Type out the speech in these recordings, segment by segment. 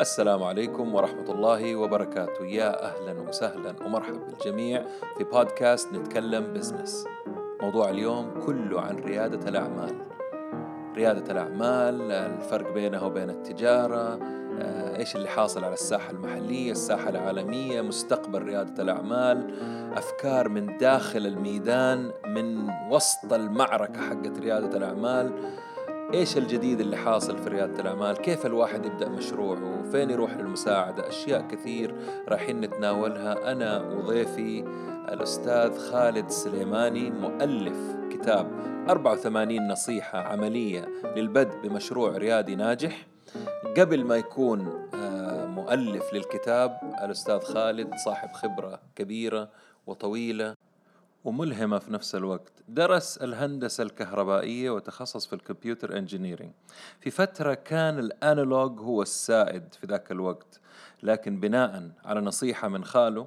السلام عليكم ورحمة الله وبركاته. يا أهلا وسهلا ومرحبا بالجميع في بودكاست نتكلم بزنس. موضوع اليوم كله عن ريادة الأعمال. ريادة الأعمال الفرق بينها وبين التجارة آه، إيش اللي حاصل على الساحة المحلية الساحة العالمية مستقبل ريادة الأعمال. أفكار من داخل الميدان من وسط المعركة حقت ريادة الأعمال. إيش الجديد اللي حاصل في ريادة الأعمال؟ كيف الواحد يبدأ مشروعه؟ فين يروح للمساعدة؟ أشياء كثير رايحين نتناولها أنا وضيفي الأستاذ خالد سليماني مؤلف كتاب 84 نصيحة عملية للبدء بمشروع ريادي ناجح. قبل ما يكون آه، مؤلف للكتاب الأستاذ خالد صاحب خبرة كبيرة وطويلة وملهمة في نفس الوقت. درس الهندسة الكهربائية وتخصص في ال computer engineering. في فترة كان ال analog هو السائد في ذاك الوقت لكن بناء على نصيحة من خاله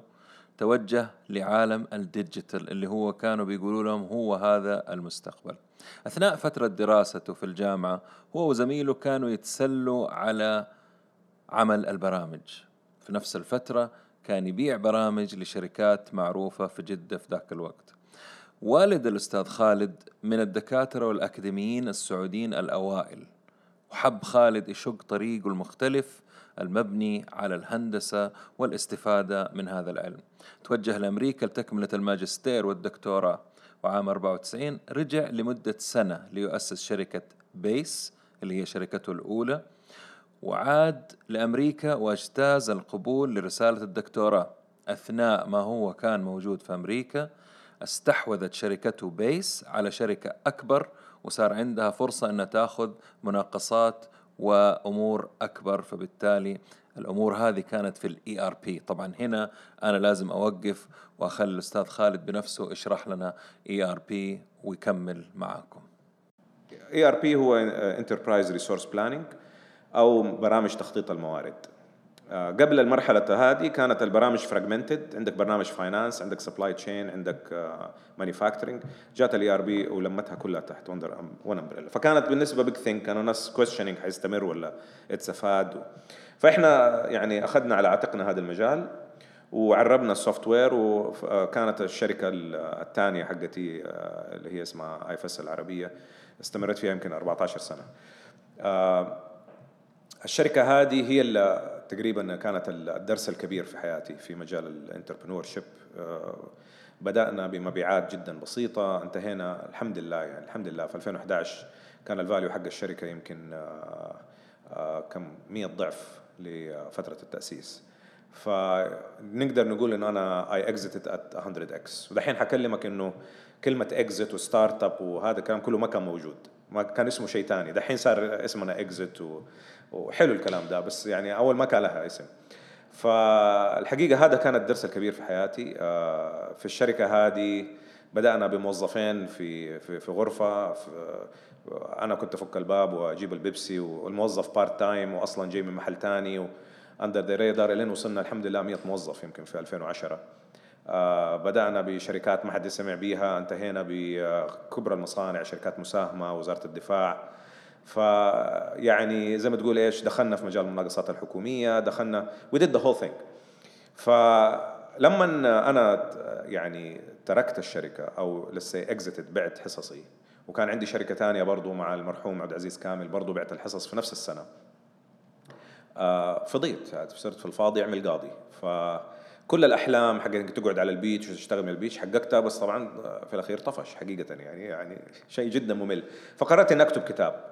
توجه لعالم ال digital اللي هو كانوا بيقولوا لهم هو هذا المستقبل. أثناء فترة دراسته في الجامعة هو وزميله كانوا يتسلوا على عمل البرامج. في نفس الفترة كان يبيع برامج لشركات معروفة في جدة في ذاك الوقت. والد الأستاذ خالد من الدكاترة والأكاديميين السعوديين الأوائل. وحب خالد يشق طريقه المختلف المبني على الهندسة والاستفادة من هذا العلم. توجه لأمريكا لتكملة الماجستير والدكتوراه. وعام 94 رجع لمدة سنة ليؤسس شركة بيس اللي هي شركته الأولى. وعاد لأمريكا واجتاز القبول لرسالة الدكتوراه. أثناء ما هو كان موجود في أمريكا استحوذت شركته بيس على شركة أكبر وصار عندها فرصة أنها تأخذ مناقصات وأمور أكبر. فبالتالي الأمور هذه كانت في ال ERP طبعا هنا أنا لازم أوقف وأخلي الأستاذ خالد بنفسه يشرح لنا ERP ويكمل معاكم. ERP هو enterprise resource planning أو برامج تخطيط الموارد. آه، قبل المرحلة هذه كانت البرامج fragmented عندك برنامج finance عندك supply chain عندك manufacturing آه، جات ال ERP ولمتها كلها تحت one umbrella فكانت بالنسبة big thing كانوا ناس questioning حيستمر ولا it's a fad فإحنا يعني أخذنا على عاتقنا هذا المجال وعربنا ال software وكانت الشركة الثانية حقتي آه، اللي هي اسمها IFS العربية استمرت فيها يمكن 14 سنة. الشركة هذه هي اللي تقريبا كانت الدرس الكبير في حياتي في مجال ال entrepreneurship آه، بدأنا بمبيعات جدا بسيطة انتهينا الحمد لله يعني الحمد لله في 2011 كان ال value حق الشركة يمكن آه، آه، كم؟ 100 ضعف لفترة التأسيس. فنقدر نقول انه أنا I exited at 100 X ودحين حكلمك إنه كلمة exit و startup وهذا الكلام كله ما كان موجود. ما كان اسمه شيء ثاني دحين صار اسمنا exit و... وحلو الكلام ده بس يعني أول ما كان لها اسم. فالحقيقة هذا كان الدرس الكبير في حياتي. آه، في الشركة هذه بدأنا بموظفين في في في غرفة. في أنا كنت أفك الباب وأجيب البيبسي والموظف part time واصلا جاي من محل ثاني under the radar لين وصلنا الحمد لله 100 موظف يمكن في 2010 آه بدأنا بشركات ما حد سمع بيها انتهينا بكبرى المصانع شركات مساهمة وزارة الدفاع. فيعني زي ما تقول إيش دخلنا في مجال المناقصات الحكومية دخلنا we did the whole thing. فلما أنا يعني تركت الشركة أو لسه exited بعت حصصي وكان عندي شركة ثانية برضو مع المرحوم عبد العزيز كامل برضو بعت الحصص في نفس السنة. آه، فضيت يعني صرت في الفاضي أعمل قاضي. فكل الأحلام حق إنك تقعد على ال beach وتشتغل من ال beach حققتها بس طبعا في الأخير طفش حقيقة يعني يعني شيء جدا ممل. فقررت إني أكتب كتاب.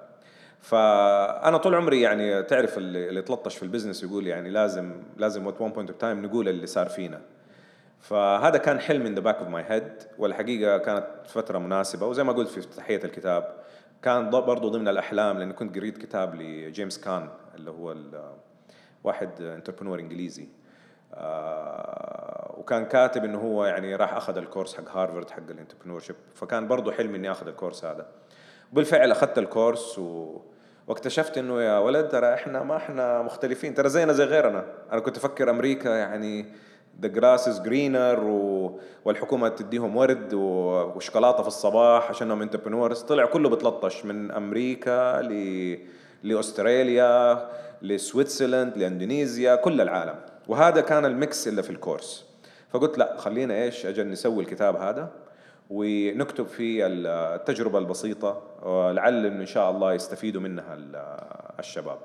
فأنا طول عمري يعني تعرف اللي, اللي تلطش في ال business يقول يعني لازم لازم at one point of time نقول اللي صار فينا. فهذا كان حلم in the back of my head والحقيقة كانت فترة مناسبة. وزي ما قلت في تحية الكتاب كان برضو ضمن الأحلام لاني كنت قريت كتاب لجيمس كان اللي هو واحد entrepreneur إنجليزي. آه وكان كاتب إنه هو يعني راح أخذ ال course حق هارفرد حق ال entrepreneurship فكان برضو حلم إني أخذ ال course هذا. بالفعل أخذت ال course و... واكتشفت إنه يا ولد ترى إحنا ما إحنا مختلفين ترى زينا زي غيرنا. أنا كنت أفكر أمريكا يعني the grass is greener والحكومة تديهم ورد وشوكولاتة في الصباح عشانهم entrepreneurs طلع كله بتلطش من أمريكا ل لأستراليا ل Switzerland لاندونيسيا كل العالم. وهذا كان ال mix اللي في ال course. فقلت لا خلينا إيش أجل نسوي الكتاب هذا ونكتب فيه التجربة البسيطة إنه إن شاء الله يستفيدوا منها الشباب.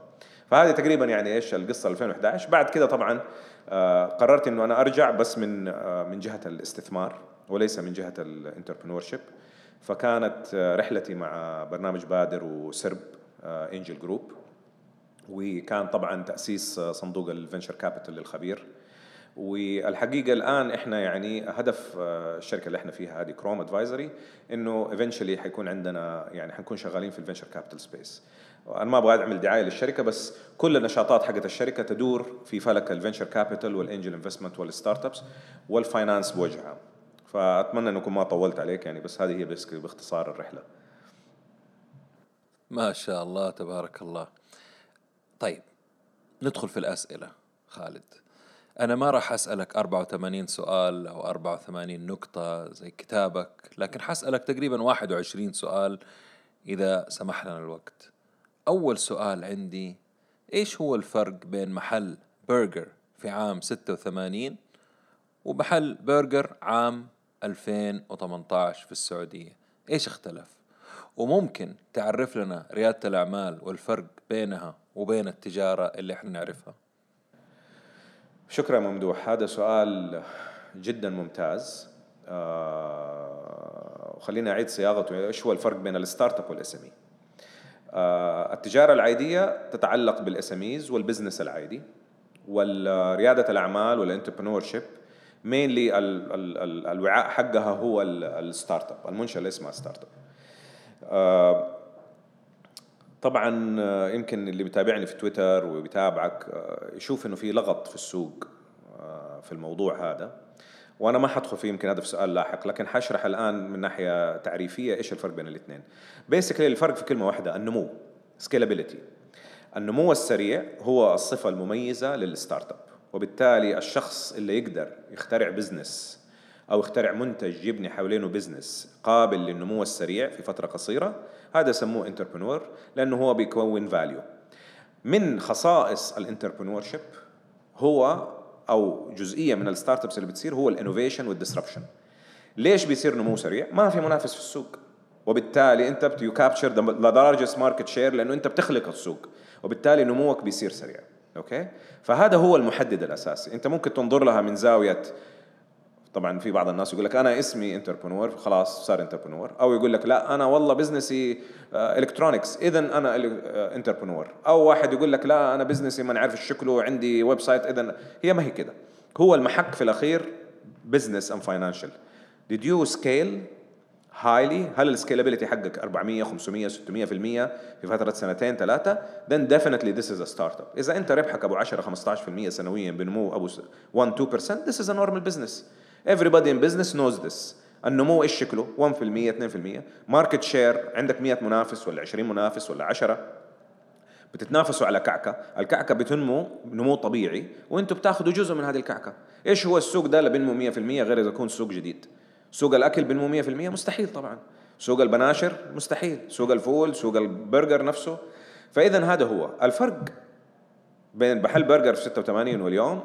فهذه تقريبا يعني إيش القصة 2011 بعد كده طبعا آه، قررت إنه أنا أرجع بس من آه، من جهة الاستثمار وليس من جهة ال entrepreneur فكانت آه، رحلتي مع برنامج بادر وسرب angel group. وكان طبعا تأسيس صندوق ال venture capital للخبير. والحقيقة الآن إحنا يعني هدف الشركة اللي إحنا فيها هذه كروم advisory إنه eventually حيكون عندنا يعني حنكون شغالين في ال venture capital space. أنا ما أبغى اعمل دعايه للشركة بس كل النشاطات حقت الشركة تدور في فلك ال venture capital وال angel investment وال startups وال finance بوجه عام فأتمنى إنكم ما طولت عليك يعني بس هذه هي باختصار الرحلة. ما شاء الله تبارك الله. طيب ندخل في الأسئلة خالد. أنا ما راح أسألك 84 سؤال أو 84 نقطة زي كتابك لكن حسألك تقريبا 21 سؤال إذا سمح لنا الوقت. أول سؤال عندي إيش هو الفرق بين محل برجر في عام 86 ومحل برجر عام 2018 في السعودية؟ إيش اختلف؟ وممكن تعرف لنا ريادة الأعمال والفرق بينها. وبين التجارة اللي إحنا نعرفها. شكرا ممدوح. هذا سؤال جدا ممتاز. آه وخليني أعيد صياغته. إيش هو الفرق بين ال startup وال SM آه التجارة العادية تتعلق بال SM وال business العادي والريادة الأعمال وال entrepreneurship mainly الوعاء حقها هو ال startup المنشأة اللي اسمها startup آه طبعا آه، يمكن اللي بيتابعني في تويتر وبيتابعك آه، يشوف إنه في لغط في السوق آه، في الموضوع هذا. وأنا ما حدخل فيه يمكن هذا في سؤال لاحق لكن حشرح الآن من ناحية تعريفية إيش الفرق بين الاثنين. basically الفرق في كلمة واحدة النمو scalability النمو السريع هو الصفة المميزة لل startup وبالتالي الشخص اللي يقدر يخترع business أو يخترع منتج يبني حوالينه business قابل للنمو السريع في فترة قصيرة هذا سموه entrepreneur لأنه هو بيكون value من خصائص ال entrepreneurship هو أو جزئية من ال startups اللي بتصير هو ال innovation وال disruption ليش بيصير نمو سريع؟ ما في منافس في السوق. وبالتالي أنت بت you capture the largest market share لأنه أنت بتخلق السوق. وبالتالي نموك بيصير سريع. okay؟ فهذا هو المحدد الأساسي. أنت ممكن تنظر لها من زاوية طبعا في بعض الناس يقول لك أنا اسمي entrepreneur خلاص صار entrepreneur أو يقول لك لا أنا والله business ي electronics اذا أنا entrepreneur آه، أو واحد يقول لك لا أنا business ي ما نعرف شكله عندي website اذا هي ما هي كده. هو المحك في الأخير business أم financial did you scale highly هل ال scalability حقك 400 500 600% في فترة سنتين ثلاثة؟ Then definitely this is a startup. إذا أنت ربحك أبو 10 15% سنويا بنمو أبو 1 2% this is a normal business. Everybody in business knows this. النمو إيش شكله؟ 1% 2% market share عندك 100 منافس ولا 20 منافس ولا 10 بتتنافسوا على كعكة. الكعكة بتنمو نمو طبيعي وأنتم بتاخذوا جزء من هذه الكعكة. إيش هو السوق ده اللي بينمو 100% غير إذا يكون سوق جديد؟ سوق الأكل بينمو 100% مستحيل طبعا. سوق البناشر؟ مستحيل. سوق الفول سوق البرجر نفسه. فاذا هذا هو. الفرق بين محل برجر في 86 واليوم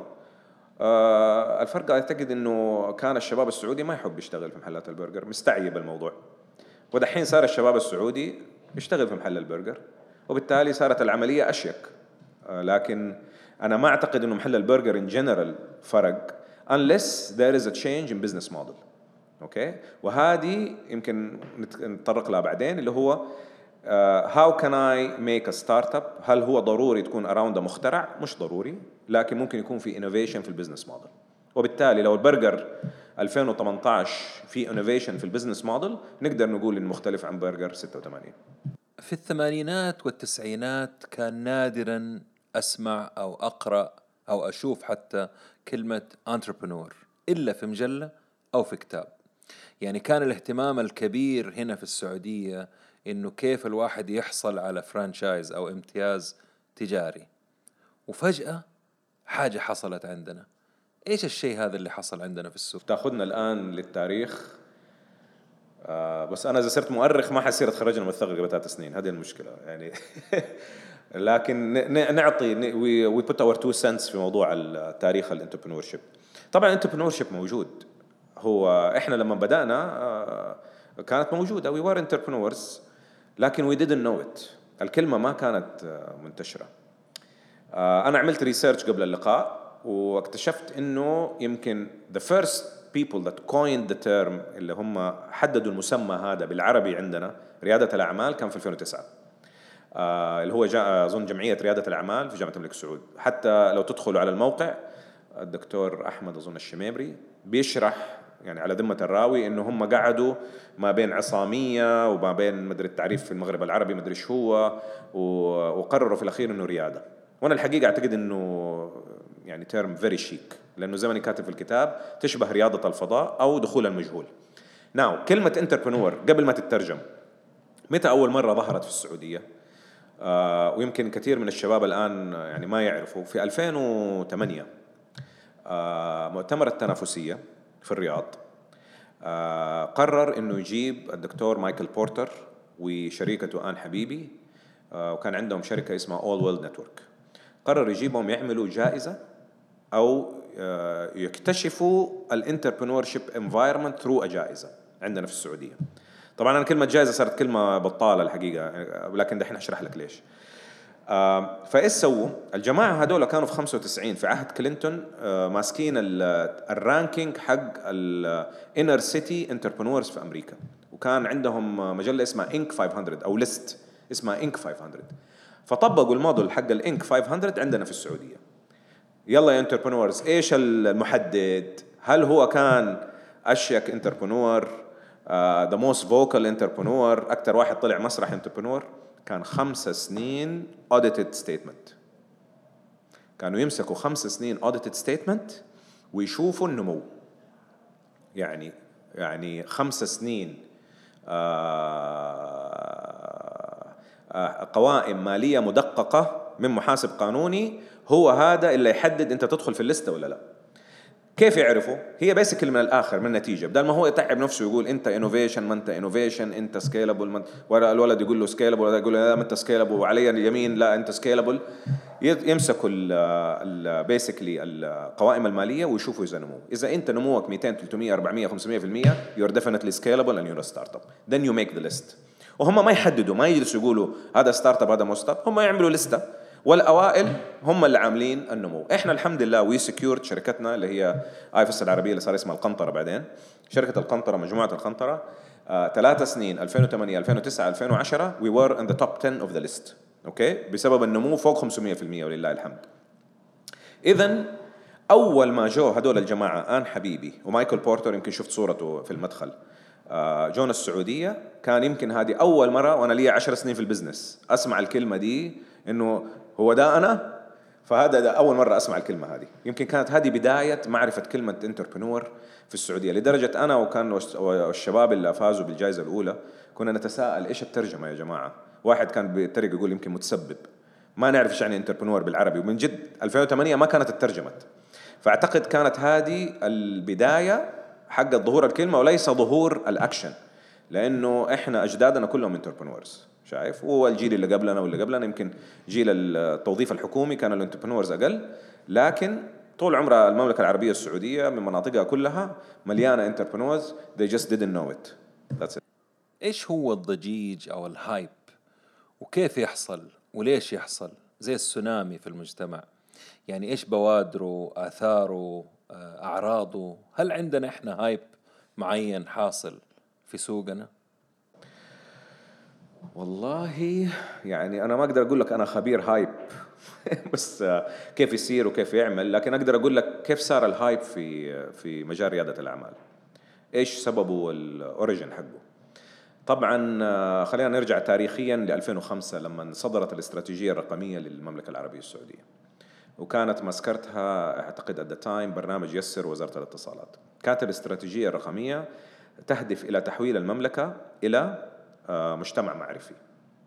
آه الفرق أعتقد إنه كان الشباب السعودي ما يحب يشتغل في محلات البرجر مستعيب الموضوع ودحين صار الشباب السعودي يشتغل في محل البرجر وبالتالي صارت العملية أشيك. آه لكن أنا ما أعتقد إنه محل البرجر in general فرق unless there is a change in business model. okay؟ وهذه يمكن نتطرق لها بعدين اللي هو how can I make a startup هل هو ضروري تكون around مخترع؟ مش ضروري لكن ممكن يكون في innovation في ال business model وبالتالي لو البرجر 2018 في innovation في ال business model نقدر نقول إنه مختلف عن برجر 86 في الثمانينات والتسعينات كان نادرا أسمع أو أقرأ أو أشوف حتى كلمة entrepreneur إلا في مجلة أو في كتاب. يعني كان الاهتمام الكبير هنا في السعودية إنه كيف الواحد يحصل على franchise أو امتياز تجاري. وفجأة حاجة حصلت عندنا. إيش الشيء هذا اللي حصل عندنا في السوق؟ تاخذنا الآن للتاريخ. آه بس أنا إذا صرت مؤرخ ما حصير اتخرجنا من الثغره قبل ثلاث سنين. هذه المشكلة. يعني لكن نعطي we put our two cents في موضوع التاريخ ال entrepreneurship طبعا ال entrepreneurship موجود. هو إحنا لما بدأنا آه، كانت موجودة. We were entrepreneurs لكن we didn't know it الكلمة ما كانت آه، منتشرة. آه، أنا عملت research قبل اللقاء واكتشفت إنه يمكن the first people that coined the term اللي هم حددوا المسمى هذا بالعربي عندنا ريادة الأعمال كان في 2009 آه اللي هو جا أظن جمعية ريادة الأعمال في جامعة الملك سعود. حتى لو تدخلوا على الموقع الدكتور أحمد أظن الشميمري بيشرح يعني على ذمة الراوي إنه هم قعدوا ما بين عصامية وما بين مدري التعريف في المغرب العربي مدري إيش هو وقرروا في الأخير إنه ريادة. وأنا الحقيقة أعتقد إنه يعني term very chic لأنه ما كاتب في الكتاب تشبه ريادة الفضاء أو دخول المجهول. Now كلمة entrepreneur قبل ما تترجم متى أول مرة ظهرت في السعودية؟ آه ويمكن كثير من الشباب الآن يعني ما يعرفوا في 2008 آه مؤتمر التنافسية في الرياض. آه قرر إنه يجيب الدكتور مايكل بورتر وشريكته آن حبيبي آه وكان عندهم شركة اسمها AllWorld Network قرر يجيبهم يعملوا جائزة أو آه يكتشفوا ال entrepreneurship environment through جائزة عندنا في السعودية. طبعا أنا كلمة جائزة صارت كلمة بطالة الحقيقة لكن دحين أشرح لك ليش. فايش سووا؟ الجماعة هذول كانوا في 95 في عهد كلينتون آه ماسكين ال ranking حق ال inner city entrepreneurs في أمريكا. وكان عندهم مجلة اسمها Inc 500 أو list اسمها Inc 500 فطبقوا الموديل حق ال Inc 500 عندنا في السعودية. يلا يا entrepreneurs إيش المحدد؟ هل هو كان أشيك entrepreneur the most vocal entrepreneur أكثر واحد طلع مسرح entrepreneur كان خمس سنين audited statement. كانوا يمسكوا خمس سنين audited statement ويشوفوا النمو. يعني يعني خمس سنين آه، آه، قوائم مالية مدققة من محاسب قانوني هو هذا اللي يحدد انت تدخل في الليستة ولا لا. كيف يعرفوا؟ هي basically من الآخر من النتيجة. بدل ما هو يتعب نفسه يقول أنت innovation ما أنت innovation أنت scalable ولا الولد يقول له scalable يقول له لا ما أنت scalable وعلي اليمين لا أنت scalable يمسكوا basically القوائم المالية ويشوفوا إذا نمو. إذا أنت نموك 200 300 400 500% you're definitely scalable and you're a startup. Then you make the list. وهم ما يحددوا ما يجلسوا يقولوا هذا startup هذا مو start هم يعملوا لستة. والأوائل هم اللي عاملين النمو. إحنا الحمد لله we secured شركتنا اللي هي ايفس العربية اللي صار اسمها القنطرة بعدين. شركة القنطرة مجموعة القنطرة. آه، ثلاث سنين 2008 2009 2010 we were in the top 10 of the list okay بسبب النمو فوق 500% ولله الحمد. اذا أول ما جو هدول الجماعة آن حبيبي ومايكل بورتر يمكن شفت صورته في المدخل. آه، جونا السعودية كان يمكن هذه أول مرة وأنا لي 10 سنين في ال business. أسمع الكلمة دي إنه هو ده أنا؟ فهذا ده أول مرة أسمع الكلمة هذه. يمكن كانت هذه بداية معرفة كلمة entrepreneur في السعودية. لدرجة أنا وكان والشباب اللي فازوا بالجائزة الأولى كنا نتساءل إيش الترجمة يا جماعة؟ واحد كان بيتريق يقول يمكن متسبب. ما نعرف إيش يعني entrepreneur بالعربي. ومن جد 2008 ما كانت اترجمت فأعتقد كانت هذه البداية حق ظهور الكلمة وليس ظهور الأكشن. لأنه إحنا أجدادنا كلهم entrepreneurs شايف والجيل اللي قبلنا واللي قبلنا. يمكن جيل التوظيف الحكومي كان ال entrepreneurs أقل. لكن طول عمر المملكة العربية السعودية من مناطقها كلها مليانة entrepreneurs. They just didn't know it. That's it. إيش هو الضجيج أو ال hype؟ وكيف يحصل؟ وليش يحصل؟ زي السونامي في المجتمع. يعني إيش بوادره آثاره آه، أعراضه؟ هل عندنا إحنا hype معين حاصل في سوقنا؟ والله يعني أنا ما أقدر أقول لك أنا خبير hype. بس كيف يصير وكيف يعمل لكن أقدر أقول لك كيف صار ال hype في في مجال ريادة الأعمال. إيش سببه وال origin حقه. طبعا خلينا نرجع تاريخيا ل 2005 لما صدرت الاستراتيجية الرقمية للمملكة العربية السعودية. وكانت ماسكتها أعتقد at the time برنامج يسر وزارة الاتصالات. كانت الاستراتيجية الرقمية تهدف إلى تحويل المملكة إلى آه، مجتمع معرفي.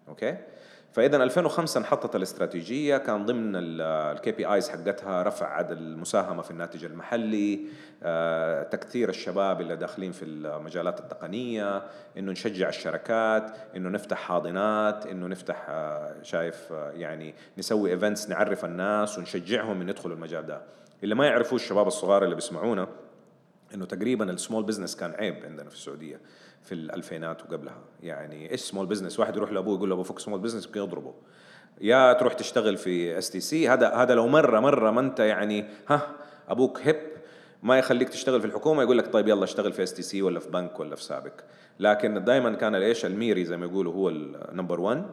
أوكي؟ فاذا 2005 انحطت الاستراتيجية. كان ضمن ال KPIs حقتها رفع عدد المساهمة في الناتج المحلي آه، تكثير الشباب اللي داخلين في المجالات التقنية إنه نشجع الشركات إنه نفتح حاضنات إنه نفتح آه، شايف آه، يعني نسوي events نعرف الناس ونشجعهم ان يدخلوا المجال ده. اللي ما يعرفوه الشباب الصغار اللي بيسمعونا إنه تقريبا ال small business كان عيب عندنا في السعودية. في الألفينات وقبلها. يعني إيش small business واحد يروح لأبوه يقول له ابو فك small business يمكن يضربه. يا تروح تشتغل في اس تي سي هذا هذا لو مرة مرة ما أنت يعني ها أبوك هب ما يخليك تشتغل في الحكومة يقول لك طيب يلا اشتغل في اس تي سي ولا في بنك ولا في سابق. لكن دائما كان إيش الميري زي ما يقولوا هو ال number 1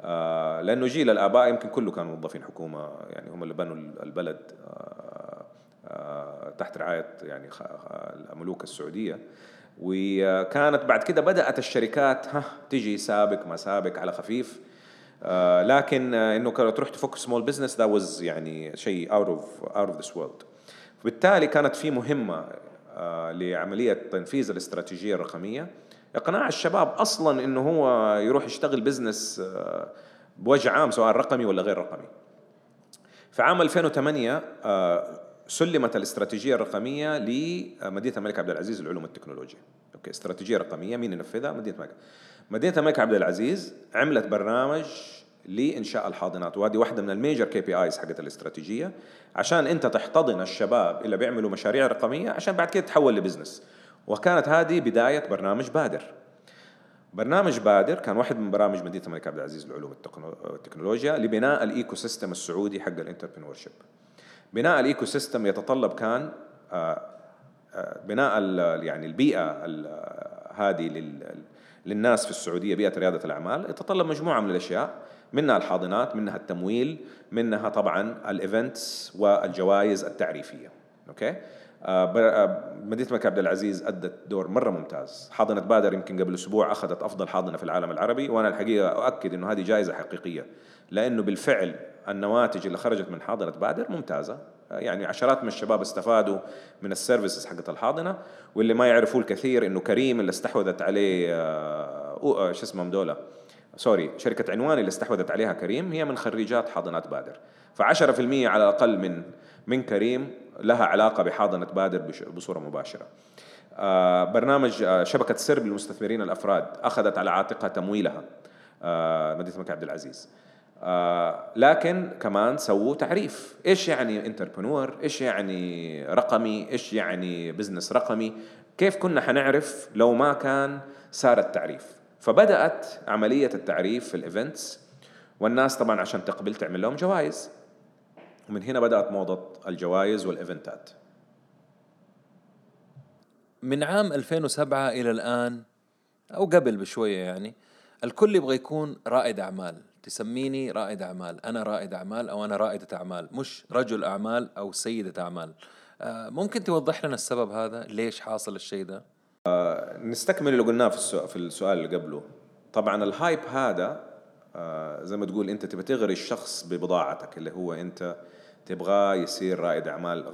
آه لأنه جيل الآباء يمكن كله كانوا موظفين حكومة. يعني هم اللي بنوا البلد آه آه تحت رعاية يعني الملوك السعودية. وكانت بعد كده بدأت الشركات ها تجي سابق ما سابق على خفيف. آه لكن آه إنه تروح تفك small business that was يعني شيء out of out of this world وبالتالي كانت في مهمة آه لعملية تنفيذ الاستراتيجية الرقمية. إقناع الشباب أصلا إنه هو يروح يشتغل business بوجه عام سواء رقمي ولا غير رقمي. في عام 2008 آه سلمت الاستراتيجية الرقمية لمدينة الملك عبد العزيز للعلوم والتكنولوجيا أوكي استراتيجية رقمية. مين ينفذها مدينة الملك. مدينة الملك عبد العزيز عملت برنامج لإنشاء الحاضنات وهذه واحدة من ال major KPIs حقت الاستراتيجية. عشان أنت تحتضن الشباب اللي بيعملوا مشاريع رقمية عشان بعد كده تحول ل business. وكانت هذه بداية برنامج بادر. برنامج بادر كان واحد من برامج مدينة الملك عبد العزيز للعلوم والتكنولوجيا لبناء ال ecosystem السعودي حق ال entrepreneurship بناء ال ecosystem يتطلب كان آه، آه، بناء يعني البيئة هذه للناس في السعودية بيئة ريادة الأعمال. يتطلب مجموعة من الأشياء منها الحاضنات منها التمويل منها طبعا ال events والجوائز التعريفية. أوكي؟ آه، مدينة الملك عبد العزيز أدت دور مرة ممتاز. حاضنة بادر يمكن قبل أسبوع أخذت أفضل حاضنة في العالم العربي وأنا الحقيقة أؤكد إنه هذه جائزة حقيقية لأنه بالفعل النواتج اللي خرجت من حاضنه بادر ممتازة. يعني عشرات من الشباب استفادوا من ال services حقت الحاضنة واللي ما يعرفوه الكثير إنه كريم اللي استحوذت عليه آه، آه، شو اسمهم دولة سوري شركة عنوان اللي استحوذت عليها كريم هي من خريجات حاضنات بادر. فعشرة في المية على الأقل من من كريم لها علاقة بحاضنة بادر بصورة مباشرة. آه، برنامج شبكة سرب للمستثمرين الأفراد أخذت على عاتقها تمويلها مدينة الملك عبد العزيز. آه لكن كمان سووا تعريف. إيش يعني entrepreneur إيش يعني رقمي؟ إيش يعني business رقمي؟ كيف كنا حنعرف لو ما كان صار التعريف؟ فبدأت عملية التعريف في ال events والناس طبعا عشان تقبل تعمل لهم جوائز. ومن هنا بدأت موضة الجوائز والايفنتات من عام 2007 إلى الآن أو قبل بشوية يعني الكل يبغى يكون رائد أعمال. تسميني رائد أعمال. أنا رائد أعمال أو أنا رائدة أعمال مش رجل أعمال أو سيدة أعمال. آه، ممكن توضح لنا السبب هذا؟ ليش حاصل الشيء ده؟ آه، نستكمل اللي قلناه في السؤال, اللي قبله. طبعا الهايب هذا آه، زي ما تقول أنت تبغى تغري الشخص ببضاعتك اللي هو أنت تبغاه يصير رائد أعمال.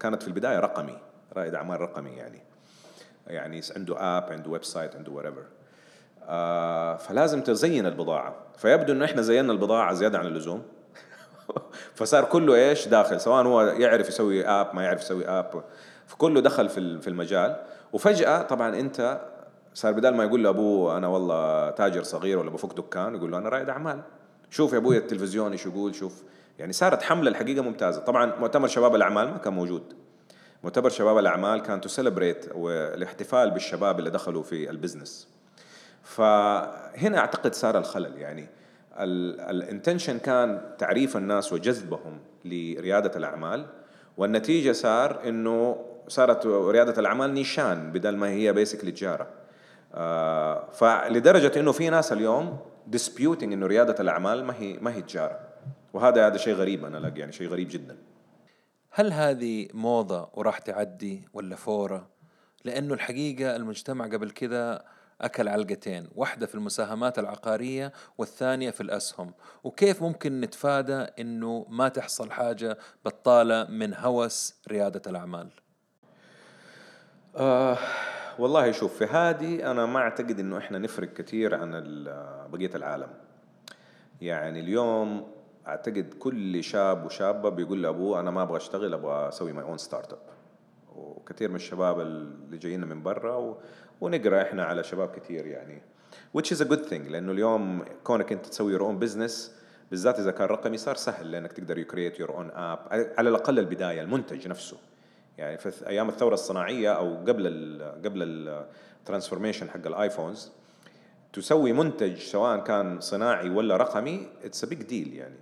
كانت في البداية رقمي رائد أعمال رقمي يعني. يعني عنده app عنده website عنده آه فلازم تزين البضاعة. فيبدو إنه إحنا زينا البضاعة زيادة عن اللزوم. فصار كله إيش؟ داخل. سواء هو يعرف يسوي app ما يعرف يسوي app فكله دخل في المجال. وفجأة طبعا أنت صار بدل ما يقول لأبوه أنا والله تاجر صغير ولا بفك دكان يقول له أنا رائد أعمال. شوف يا أبوي التلفزيون إيش يقول شوف. يعني صارت حملة الحقيقة ممتازة. طبعا مؤتمر شباب الأعمال ما كان موجود. مؤتمر شباب الأعمال كان to celebrate والاحتفال بالشباب اللي دخلوا في ال business فهنا أعتقد صار الخلل. يعني ال intention كان تعريف الناس وجذبهم لريادة الأعمال والنتيجة صار إنه صارت ريادة الأعمال نيشان بدل ما هي basically تجارة. آه فلدرجة إنه في ناس اليوم ديسبيوتنج إنه ريادة الأعمال ما هي ما هي تجارة. وهذا هذا شيء غريب أنا ألاقي يعني شيء غريب جدا. هل هذه موضة وراح تعدي ولا فورة؟ لأنه الحقيقة المجتمع قبل كده أكل علقتين واحدة في المساهمات العقارية والثانية في الأسهم. وكيف ممكن نتفادى أنه ما تحصل حاجة بطالة من هوس ريادة الأعمال؟ آه والله شوف في هذه أنا ما أعتقد أنه إحنا نفرق كثير عن بقية العالم. يعني اليوم أعتقد كل شاب وشابة بيقول لأبوه أنا ما أبغى أشتغل أبغى أسوي my own startup وكثير من الشباب اللي جايين من برا و... ونقرأ إحنا على شباب كثير يعني. Which is a good thing لأنه اليوم كونك أنت تسوي your own business بالذات إذا كان رقمي صار سهل لأنك تقدر you create your own app على الأقل البداية المنتج نفسه. يعني في أيام الثورة الصناعية أو قبل ال قبل ال transformation حق ال iPhones تسوي منتج سواء كان صناعي ولا رقمي it's big deal يعني.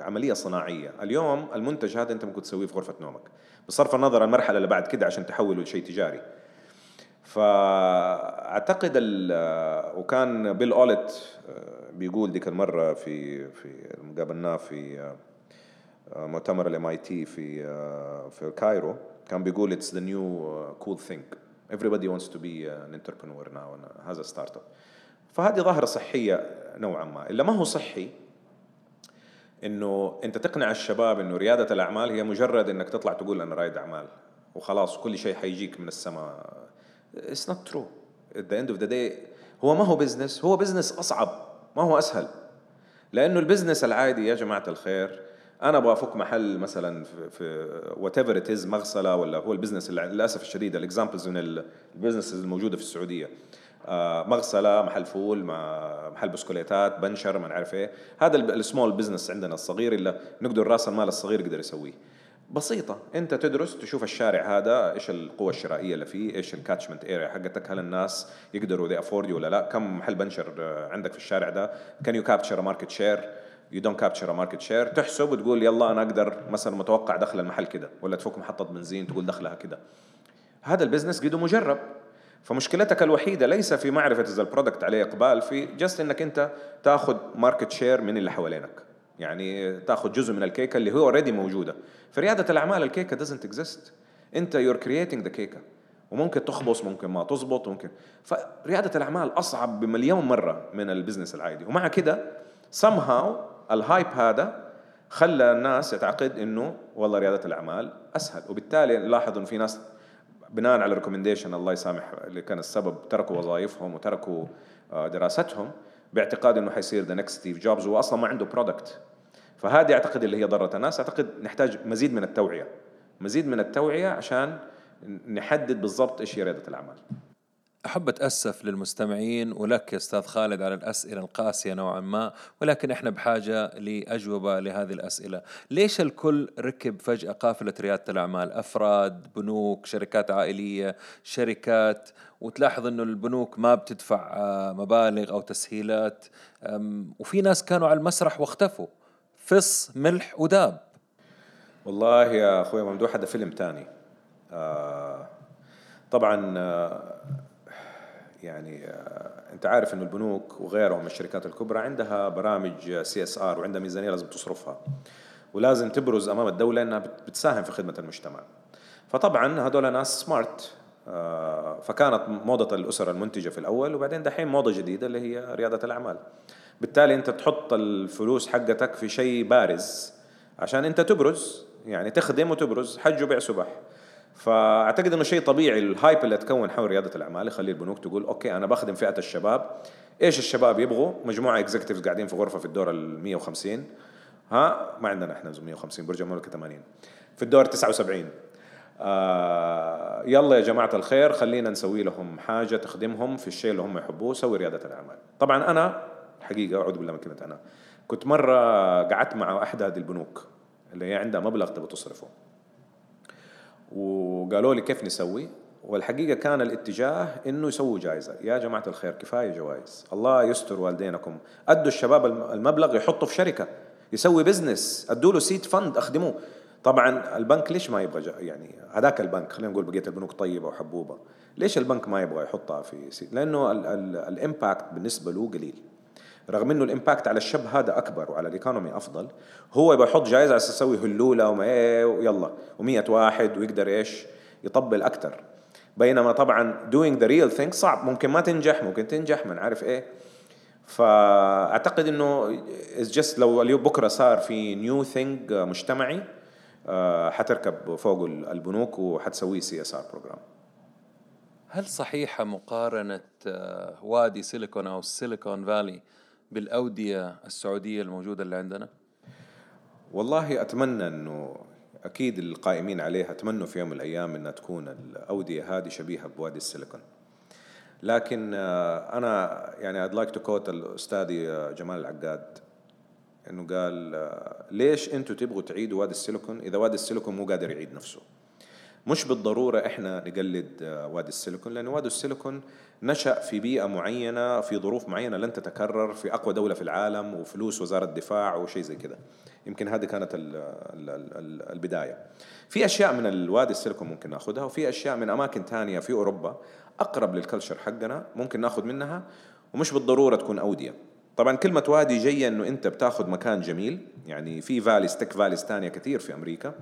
عملية صناعية. اليوم المنتج هذا أنت ممكن تسويه في غرفة نومك. بصرف النظر المرحلة اللي بعد كده عشان تحوله لشيء تجاري. فأعتقد وكان بيل اولت آه، بيقول ديك المرة في في قابلناه في آه، مؤتمر ال MIT في في Cairo. كان بيقول it's the new cool thing everybody wants to be an entrepreneur now هذا startup فهذه ظاهرة صحية نوعا ما. إلا ما هو صحي إنه أنت تقنع الشباب إنه ريادة الأعمال هي مجرد إنك تطلع تقول أنا رائد أعمال. وخلاص كل شيء حيجيك من السماء. it's not true at the end of the day هو ما هو business هو business أصعب ما هو أسهل. لأنه ال business العادي يا جماعة الخير أنا أبغى أفك محل مثلا في whatever it مغسلة ولا هو البزنس للأسف الشديد ال examples من ال business الموجودة في السعودية. مغسلة محل فول مع محل بسكوليتات بنشر ما نعرف إيه. هذا ال small business عندنا الصغير اللي نقدر راس المال الصغير يقدر يسويه. بسيطة. أنت تدرس تشوف الشارع هذا إيش القوة الشرائية اللي فيه إيش ال catchment area حقتك هل الناس يقدروا they afford ولا لا كم محل بنشر آه، عندك في الشارع ده. can you capture market share you don't capture market share تحسب وتقول يلا أنا أقدر مثلا متوقع دخل المحل كده ولا تفك محطة بنزين تقول دخلها كده. هذا ال business قد مجرب. فمشكلتك الوحيدة ليس في معرفة إذا ال product عليه إقبال في just إنك أنت تاخذ market share من اللي حوالينك. يعني تاخذ جزء من الكيكة اللي هو already موجودة. في ريادة الأعمال الكيكة doesn't exist أنت you're creating the كيكه وممكن تخبص ممكن ما تزبط ممكن. فريادة الأعمال أصعب بمليون مرة من ال business العادي. ومع كده somehow ال hype هذا خلى الناس تعتقد إنه والله ريادة الأعمال أسهل. وبالتالي نلاحظ انه في ناس بناء على recommendation الله يسامح اللي كان السبب تركوا وظائفهم وتركوا آه، دراستهم باعتقاد إنه حيصير the next ستيف جوبز وهو أصلا ما عنده product فهذه أعتقد اللي هي ضرت الناس. أعتقد نحتاج مزيد من التوعية مزيد من التوعية عشان نحدد بالضبط إيش هي ريادة الأعمال. أحب أتأسف للمستمعين ولك يا أستاذ خالد على الأسئلة القاسية نوعا ما ولكن إحنا بحاجة لأجوبة لهذه الأسئلة. ليش الكل ركب فجأة قافلة ريادة الأعمال؟ أفراد بنوك شركات عائلية شركات وتلاحظ أنه البنوك ما بتدفع آه، مبالغ أو تسهيلات. وفي ناس كانوا على المسرح واختفوا. فص ملح وداب. والله يا أخوي ممدوح هذا فيلم تاني. آه طبعا آه يعني آه، انت عارف انه البنوك وغيرهم الشركات الكبرى عندها برامج CSR وعندها ميزانية لازم تصرفها. ولازم تبرز أمام الدولة إنها بتساهم في خدمة المجتمع. فطبعا هذول ناس smart آه، فكانت موضة الأسر المنتجة في الأول وبعدين دحين موضة جديدة اللي هي ريادة الأعمال. بالتالي أنت تحط الفلوس حقتك في شيء بارز عشان أنت تبرز يعني تخدم وتبرز حج وبيع سبح فأعتقد إنه شيء طبيعي ال hype اللي تكون حول ريادة الأعمال. يخلي البنوك تقول okay أنا بخدم فئة الشباب. إيش الشباب يبغوا؟ مجموعة executives قاعدين في غرفة في الدور ال 150 ها ما عندنا إحنا 150 برج المملكه 80 في الدور 79 آه يلا يا جماعة الخير خلينا نسوي لهم حاجة تخدمهم في الشيء اللي هم يحبوه سوي ريادة الأعمال. طبعا أنا حقيقة أعوذ بالله من كلمة أنا كنت مرة قعدت مع أحد هذه البنوك اللي هي عندها مبلغ تبغى تصرفه. وقالوا لي كيف نسوي؟ والحقيقة كان الاتجاه إنه يسووا جائزة. يا جماعة الخير كفاية جوائز. الله يستر والدينكم. أدوا الشباب المبلغ يحطوا في شركة. يسوي business أدوا له seed fund أخدموه. طبعا البنك ليش ما يبغى يعني هذاك البنك خلينا نقول بقية البنوك طيبة وحبوبة. ليش البنك ما يبغى يحطها في seed لأنه ال impact بالنسبة له قليل. رغم إنه ال impact على الشاب هذا أكبر وعلى ال economy أفضل هو يبغى يحط جائزه على أساس هلولة وما إيه ويلا و100 واحد ويقدر إيش يطبل أكثر بينما طبعا doing the real thing صعب ممكن ما تنجح ممكن تنجح ما نعرف إيه. فأعتقد إنه just لو اليوم بكرة صار في new thing مجتمعي آه، حتركب فوق البنوك وحتسوي CSR program هل صحيحة مقارنة آه، وادي سيليكون أو السيليكون فالي بالأودية السعودية الموجودة اللي عندنا؟ والله أتمنى إنه أكيد القائمين عليها اتمنوا في يوم من الأيام إنها تكون الأودية هذه شبيهة بوادي السيليكون لكن آه، أنا يعني I'd like to quote الاستاذ آه، جمال العقاد إنه قال آه، ليش أنتم تبغوا تعيدوا وادي السيليكون إذا وادي السيليكون مو قادر يعيد نفسه مش بالضرورة إحنا نقلد وادي السيليكون لأن وادي السيليكون نشأ في بيئة معينة في ظروف معينة لن تتكرر في أقوى دولة في العالم وفلوس وزارة الدفاع وشيء زي كده. يمكن هذه كانت البداية. في أشياء من الوادي السيليكون ممكن نأخذها وفي أشياء من أماكن ثانية في أوروبا أقرب للكلتشر حقنا ممكن نأخذ منها ومش بالضرورة تكون أودية. طبعا كلمة وادي جاية إنه أنت بتأخذ مكان جميل يعني في فاليز تك فاليز ثانية كثير في أمريكا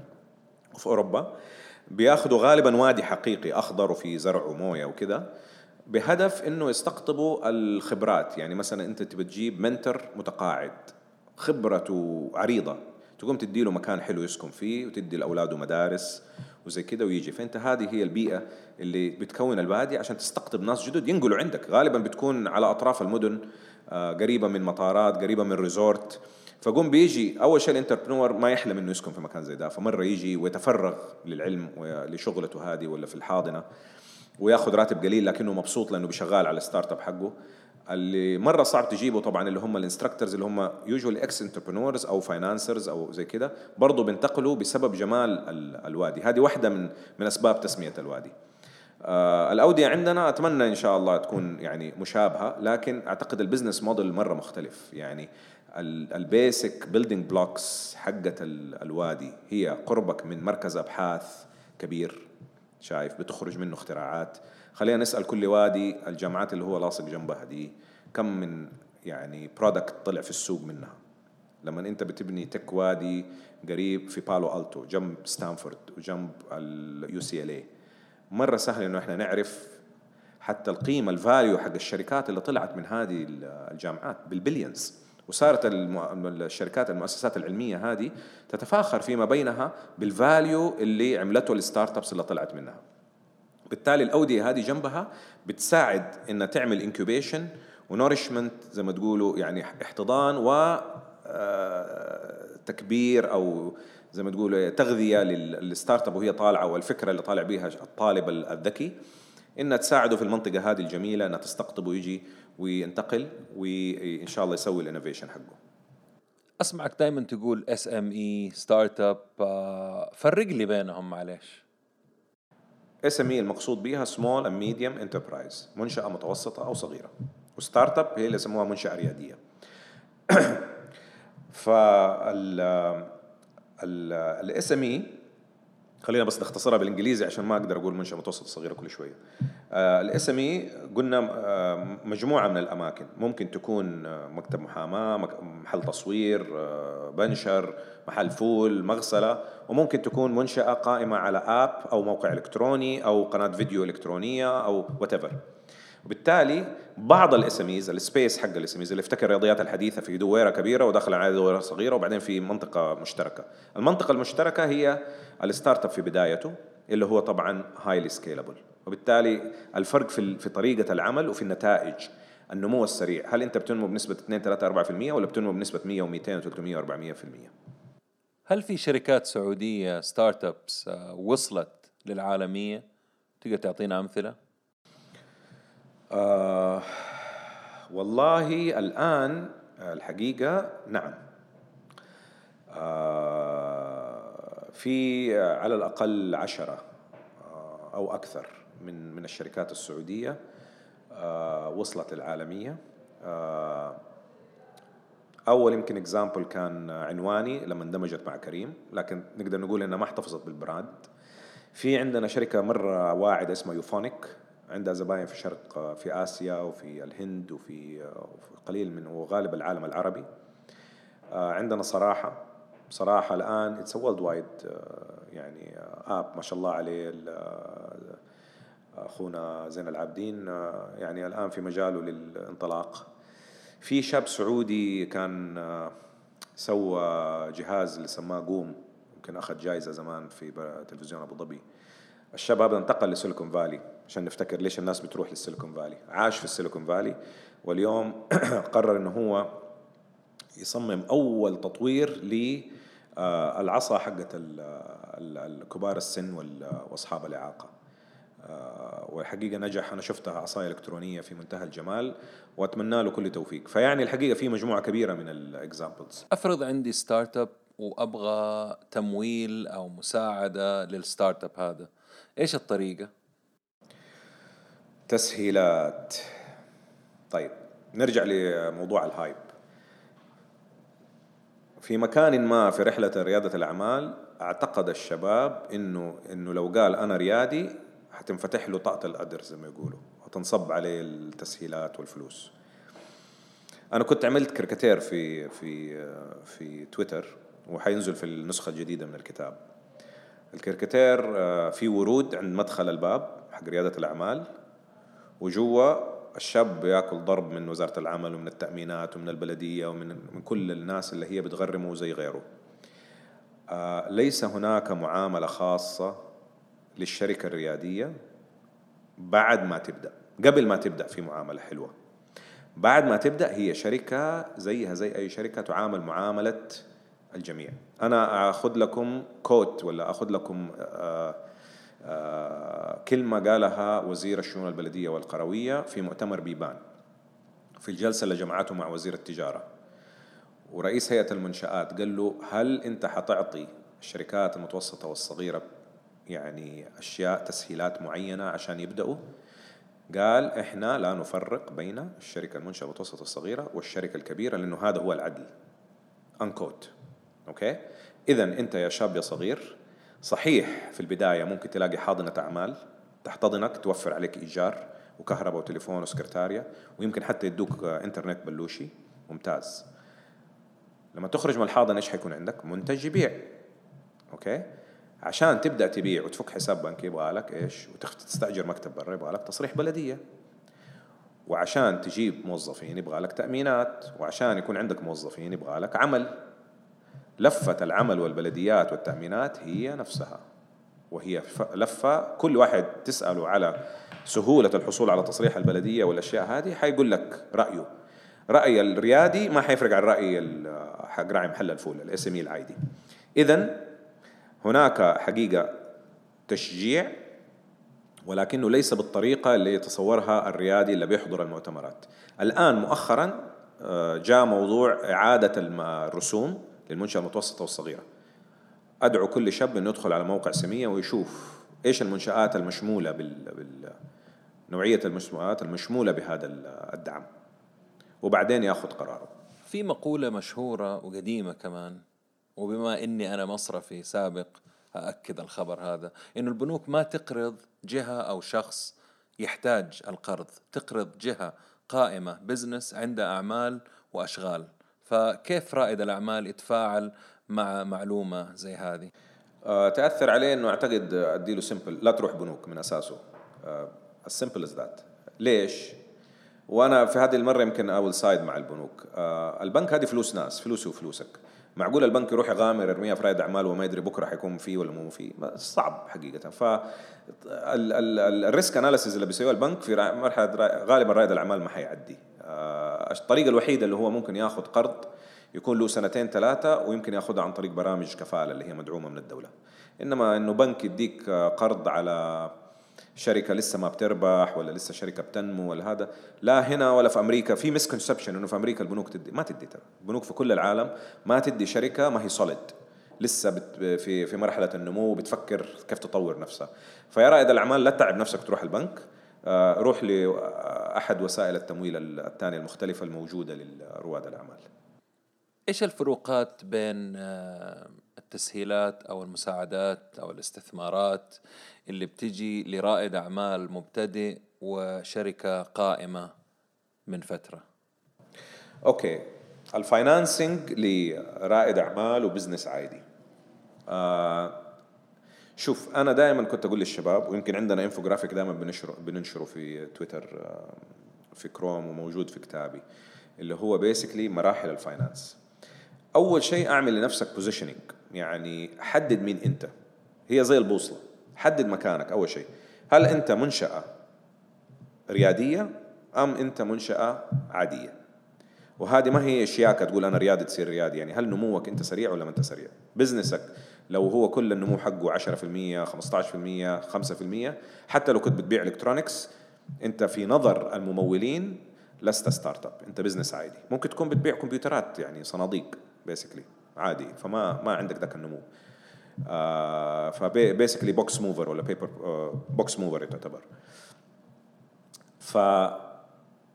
وفي أوروبا. بياخذوا غالبا وادي حقيقي أخضر وفي زرع وموية وكذا بهدف إنه يستقطبوا الخبرات. يعني مثلا أنت تبي تجيب منتر متقاعد خبرته عريضة تقوم تدي له مكان حلو يسكن فيه وتدي لأولاده مدارس وزي كده ويجي. فأنت هذه هي البيئة اللي بتكون البادية عشان تستقطب ناس جدد ينقلوا عندك. غالبا بتكون على أطراف المدن آه، قريبة من مطارات قريبة من resort. فقوم بيجي أول شيء ال entrepreneur ما يحلم إنه يسكن في مكان زي ده فمرة يجي ويتفرغ للعلم ولشغلته هذه ولا في الحاضنة وياخذ راتب قليل لكنه مبسوط لأنه بيشغال على ال startup حقه. اللي مرة صعب تجيبه طبعا اللي هم ال instructors اللي هم usually ex entrepreneurs أو financers أو زي كده برضه بينتقلوا بسبب جمال الوادي. هذه واحدة من من أسباب تسمية الوادي. آه الأودية عندنا أتمنى إن شاء الله تكون يعني مشابهة لكن أعتقد ال business model مرة مختلف. يعني ال basic building blocks حقت الوادي. هي قربك من مركز أبحاث كبير. شايف؟ بتخرج منه اختراعات. خلينا نسأل كل وادي الجامعات اللي هو لاصق جنبها دي كم من يعني product طلع في السوق منها؟ لما أنت بتبني tech وادي قريب في بالو التو جنب ستانفورد وجنب ال UCLA مرة سهل إنه إحنا نعرف حتى القيمة ال value حق الشركات اللي طلعت من هذه الجامعات بال billions وصارت الشركات المؤسسات العلمية هذه تتفاخر فيما بينها بال value اللي عملته ال startups اللي طلعت منها. بالتالي الأودية هذه جنبها بتساعد انها تعمل incubation و nourishment زي ما تقولوا يعني احتضان و آه، تكبير أو زي ما تقولوا تغذية لل startup وهي طالعة والفكرة اللي طالع بها الطالب الذكي. إنها تساعده في المنطقة هذه الجميلة إنها تستقطبه ويجي وينتقل وإن شاء الله يسوي ال innovation حقه. أسمعك دائما تقول SME startup فرق لي بينهم معلش SME المقصود بها small and medium enterprise منشأة متوسطة أو صغيرة. و startup هي اللي يسموها منشأة ريادية. فال ال SME خلينا بس نختصرها بالإنجليزي عشان ما أقدر أقول منشأة متوسطة صغيرة كل شوية. ال SME قلنا آه، مجموعة من الأماكن. ممكن تكون آه، مكتب محاماة محل تصوير آه، بنشر محل فول مغسلة. وممكن تكون منشأة قائمة على app أو موقع إلكتروني أو قناة فيديو إلكترونية أو وات وبالتالي بعض ال SMEs ال space حق ال SMEs اللي افتكر الرياضيات الحديثة في دويره كبيرة وداخل على دويره صغيرة وبعدين في منطقة مشتركة. المنطقة المشتركة هي ال startup في بدايته اللي هو طبعا highly scalable وبالتالي الفرق في في طريقة العمل وفي النتائج. النمو السريع. هل أنت بتنمو بنسبة 2 3 4% ولا بتنمو بنسبة 100 و200 و300 و400% هل في شركات سعودية ستارت ابس آه، وصلت للعالمية؟ تقدر تعطينا أمثلة؟ آه والله الآن الحقيقة نعم. آه في على الأقل عشرة آه أو أكثر من من الشركات السعودية آه وصلت للعالمية آه أول يمكن example كان عنواني لما اندمجت مع كريم لكن نقدر نقول انها ما احتفظت بال brand. في عندنا شركة مرة واعدة اسمها Unifonic عندها زباين في شرق في آسيا وفي الهند وفي قليل من وغالب العالم العربي. آه، عندنا صراحة صراحة الآن it's worldwide يعني app ما شاء الله عليه آه، أخونا زين العابدين آه، يعني الآن في مجاله للانطلاق. في شاب سعودي كان سوى جهاز اللي سماه قوم يمكن أخذ جائزه زمان في تلفزيون أبو ظبي. الشباب انتقل لسيليكون فالي عشان نفتكر ليش الناس بتروح للسيليكون فالي. عاش في السيليكون فالي واليوم قرر إنه هو يصمم أول تطوير للعصا حقت الكبار السن وأصحاب الإعاقة. آه، والحقيقة نجح. أنا شفتها عصاية إلكترونية في منتهى الجمال وأتمنى له كل توفيق فيعني الحقيقة في مجموعة كبيرة من ال examples أفرض عندي startup وأبغى تمويل أو مساعدة لل startup هذا. إيش الطريقة؟ تسهيلات. طيب نرجع لموضوع ال hype في مكان ما في رحلة ريادة الأعمال أعتقد الشباب إنه إنه لو قال أنا ريادي حتنفتح له طاقة القدر زي ما يقولوا وتنصب عليه التسهيلات والفلوس. أنا كنت عملت كاريكاتير في في في تويتر وحينزل في النسخة الجديدة من الكتاب. الكاريكاتير آه، في ورود عند مدخل الباب حق ريادة الأعمال وجوا الشاب بياكل ضرب من وزارة العمل ومن التأمينات ومن البلدية ومن من كل الناس اللي هي بتغرمه زي غيره. آه، ليس هناك معاملة خاصة للشركة الريادية بعد ما تبدأ قبل ما تبدأ في معاملة حلوة. بعد ما تبدأ هي شركة زيها زي أي شركة تعامل معاملة الجميع. أنا أخذ لكم كوت ولا أخذ لكم آه آه كلمة قالها وزير الشؤون البلدية والقروية في مؤتمر بيبان في الجلسة اللي جمعته مع وزير التجارة. ورئيس هيئة المنشآت قال له هل أنت حتعطي الشركات المتوسطة والصغيرة يعني أشياء تسهيلات معينة عشان يبدأوا؟ قال إحنا لا نفرق بين الشركة المنشأة المتوسطة الصغيرة والشركة الكبيرة لأنه هذا هو العدل. أنكوت أوكي إذا أنت يا شاب يا صغير صحيح في البداية ممكن تلاقي حاضنة أعمال تحتضنك توفر عليك إيجار وكهرباء وتليفون وسكرتاريا ويمكن حتى يدوك إنترنت بلوشي ممتاز لما تخرج من الحاضنة إيش حيكون عندك؟ منتج يبيع أوكي؟ عشان تبدأ تبيع وتفك حساب بنكي يبغى لك إيش؟ وتستاجر مكتب برا يبغى لك تصريح بلدية وعشان تجيب موظفين يبغى لك تأمينات وعشان يكون عندك موظفين يبغى لك عمل لفة العمل والبلديات والتأمينات هي نفسها وهي لفة كل واحد تسأله على سهولة الحصول على تصريح البلدية والأشياء هذه حيقول لك رأيه. رأي الريادي ما حيفرق عن رأي حق راعي محل الفول ال SME العادي. إذا هناك حقيقة تشجيع ولكنه ليس بالطريقة اللي يتصورها الريادي اللي بيحضر المؤتمرات. الآن مؤخرا آه، جاء موضوع إعادة الرسوم. للمنشأة المتوسطة والصغيرة. أدعو كل شاب أنه يدخل على موقع سمية ويشوف إيش المنشآت المشمولة بال... بال... نوعية المنشآت المشمولة بهذا الدعم. وبعدين يأخذ قراره. في مقولة مشهورة وقديمة كمان وبما إني أنا مصرفي سابق أأكد الخبر هذا إنه البنوك ما تقرض جهة أو شخص يحتاج القرض تقرض جهة قائمة بزنس عندها أعمال وأشغال. فكيف رائد الأعمال يتفاعل مع معلومة زي هذه؟ أه تأثر عليه أنه أعتقد أديله simple لا تروح بنوك من أساسه. as simple as that ليش؟ وأنا في هذه المرة يمكن I'll side مع البنوك. أه البنك هذه فلوس ناس فلوسي وفلوسك. معقول البنك يروح يغامر يرميها في رائد اعمال وما يدري بكرة حيكون فيه ولا مو فيه؟ صعب حقيقة. ف ال risk analysis اللي بيسويه البنك في مرحلة غالبا رائد الأعمال ما حيعدي. آه، الطريقة الوحيدة اللي هو ممكن ياخذ قرض يكون له سنتين ثلاثة ويمكن ياخذها عن طريق برامج كفالة اللي هي مدعومة من الدولة. إنما إنه بنك يديك قرض على شركة لسه ما بتربح ولا لسه شركة بتنمو ولا هذا. لا هنا ولا في أمريكا. في misconception إنه في أمريكا البنوك تدي ما تدي ترى. البنوك في كل العالم ما تدي شركة ما هي solid لسه بت في في مرحلة النمو بتفكر كيف تطور نفسها. فيا رائد الأعمال لا تتعب نفسك تروح البنك آه، روح لاحد وسائل التمويل الثانية المختلفة الموجودة لرواد الأعمال. إيش الفروقات بين آه، التسهيلات أو المساعدات أو الاستثمارات اللي بتجي لرائد أعمال مبتدئ وشركة قائمة من فترة. Okay. ال financing لرائد أعمال و business عادي. آه شوف أنا دائما كنت أقول للشباب ويمكن عندنا انفوجرافيك دائما بنشره بننشره في تويتر آه في كروم وموجود في كتابي اللي هو basically مراحل ال finance. أول شيء أعمل لنفسك positioning يعني حدد مين انت. هي زي البوصلة. حدد مكانك أول شيء. هل أنت منشأة ريادية أم أنت منشأة عادية؟ وهذه ما هي شياكه تقول أنا ريادي تصير ريادي. يعني هل نموك أنت سريع ولا ما أنت سريع؟ business ك لو هو كل النمو حقه 10% 15% 5% حتى لو كنت بتبيع electronics أنت في نظر الممولين لست startup. أنت business عادي. ممكن تكون بتبيع كمبيوترات يعني صناديق basically عادي فما ما عندك ذاك النمو. آه ف basically box mover ولا paper box mover تعتبر. ف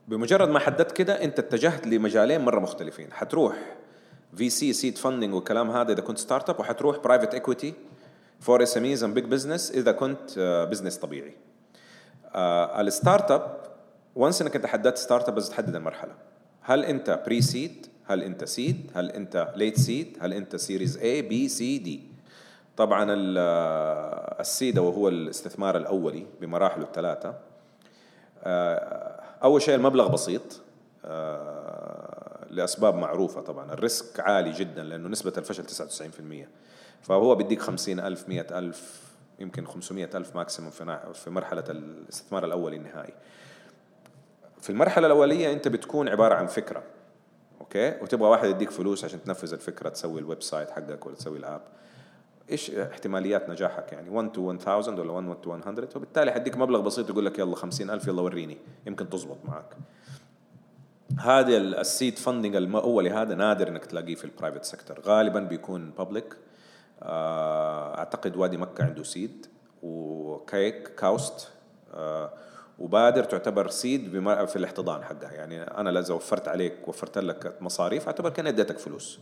بمجرد ما حددت كده انت اتجهت لمجالين مرة مختلفين. حتروح VC seed funding والكلام هذا إذا كنت startup وحتروح private equity for SMEs and big business إذا كنت business uh, طبيعي. ال startup once إنك أنت حددت startup بس تحدد المرحلة. هل أنت pre-seed هل انت seed هل انت late seed هل انت series A B C D طبعا ال seed وهو الاستثمار الأولي بمراحله الثلاثة. أول شيء المبلغ بسيط لأسباب معروفة طبعا. ال risk عالي جدا لأنه نسبة الفشل 99% فهو بيديك 50000 100000 يمكن 500000 maximum في في مرحلة الاستثمار الأولي النهائي. في المرحلة الأولية أنت بتكون عبارة عن فكرة. أوكي؟ وتبغى واحد يديك فلوس عشان تنفذ الفكرة تسوي ال website حقك ولا تسوي ال app. إيش احتماليات نجاحك يعني؟ 1 to 1000 ولا 1 to 100 وبالتالي حديك مبلغ بسيط يقول لك يلا 50000 يلا وريني. يمكن تزبط معك. هذا ال seed funding الاولي هذا نادر إنك تلاقيه في ال private sector غالبا بيكون public آه، أعتقد وادي مكة عنده seed وكيك كاوست. آه، وبادر تعتبر seed في الاحتضان حقها. يعني أنا اذا وفرت عليك وفرت لك مصاريف أعتبر كان اديتك فلوس.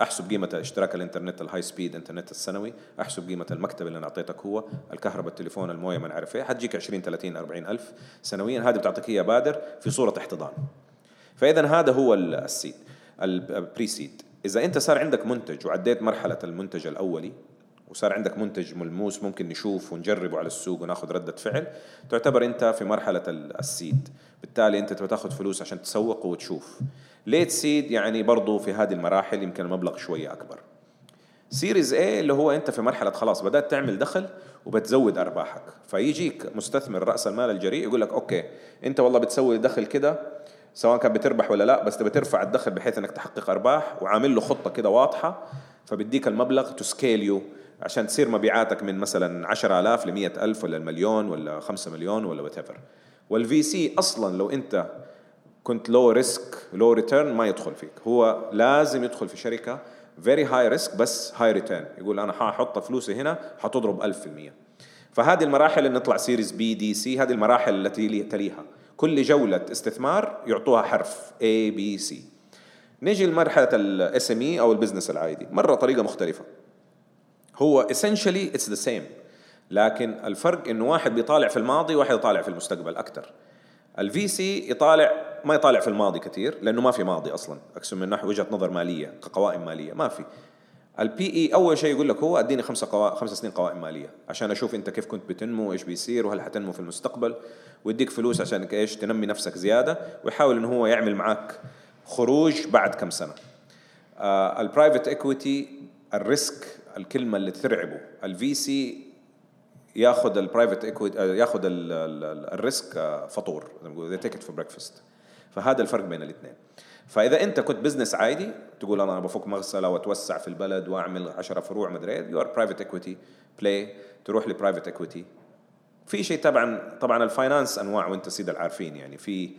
أحسب قيمة اشتراك الإنترنت ال high speed internet السنوي أحسب قيمة المكتب اللي أنا أعطيتك هو الكهرباء التليفون الموية ما نعرف إيه حتجيك 20 30 40 ألف سنويا. هذه بتعطيك اياها بادر في صورة احتضان. فاذا هذا هو ال seed ال pre-seed إذا أنت صار عندك منتج وعديت مرحلة المنتج الأولي وصار عندك منتج ملموس ممكن نشوف ونجربه على السوق وناخذ ردة فعل تعتبر انت في مرحلة ال seed. بالتالي انت تبغى تاخذ فلوس عشان تسوق وتشوف. late seed يعني برضو في هذه المراحل يمكن المبلغ شوية أكبر. Series A اللي هو انت في مرحلة خلاص بدأت تعمل دخل وبتزود أرباحك. فيجيك مستثمر رأس المال الجريء يقول لك أوكي انت والله بتسوي دخل كده سواء كان بتربح ولا لا بس تبي ترفع الدخل بحيث انك تحقق أرباح وعامل له خطة كده واضحة فبديك المبلغ to scale you عشان تصير مبيعاتك من مثلا 10000 ل 100000 ولا المليون ولا 5 مليون ولا whatever وال VC أصلا لو أنت كنت low risk low return ما يدخل فيك. هو لازم يدخل في شركة very high risk بس high return يقول أنا حاحط فلوسي هنا حتضرب 1000% فهذه المراحل اللي نطلع Series B D C هذه المراحل التي تليها. كل جولة استثمار يعطوها حرف A B C. نيجي لمرحلة ال SME أو ال business العادي. مرة طريقة مختلفة. هو essentially it's the same. لكن الفرق انه واحد بيطالع في الماضي وواحد يطالع في المستقبل أكثر ال VC يطالع ما يطالع في الماضي كثير لأنه ما في ماضي أصلا. أقسم من ناحية وجهة نظر مالية كقوائم مالية ما في. ال PE أول شيء يقول لك هو أديني خمسة قوا... خمس سنين قوائم مالية. عشان أشوف أنت كيف كنت بتنمو وايش بيصير وهل حتنمو في المستقبل. ويديك فلوس عشان إيش؟ تنمي نفسك زيادة. ويحاول إنه هو يعمل معك خروج بعد كم سنة. آه ال private equity ال risk الكلمة اللي ترعبه. ال VC ياخذ ال private ياخذ ال risk آه، فطور زي take it for breakfast فهذا الفرق بين الاثنين. فإذا أنت كنت business عادي تقول أنا بفك مغسله واتوسع في البلد وأعمل 10 فروع مدري إيه you are private equity play تروح ل private equity في شيء طبعا طبعا ال finance أنواع وأنت سيد العارفين يعني. في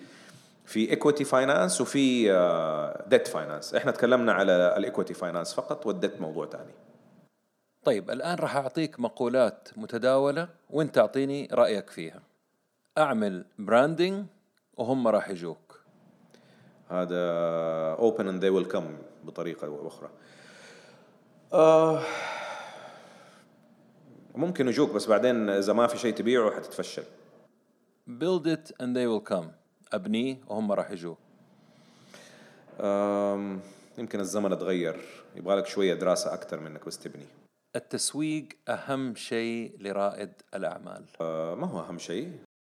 في equity finance وفي debt آه، finance إحنا تكلمنا على ال equity finance فقط والديت موضوع ثاني طيب الآن راح أعطيك مقولات متداولة وانت اعطيني رأيك فيها. أعمل براندنج وهم راح يجوك. هذا open and they will come بطريقة أو أخرى. آه ممكن يجوك بس بعدين إذا ما في شيء تبيعه حتتفشل. Build it and they will come. أبنيه وهم راح يجوك يمكن الزمن اتغير يبغى لك شوية دراسة أكثر منك بس تبني. التسويق أهم شيء لرائد الأعمال. آه ما هو أهم شيء.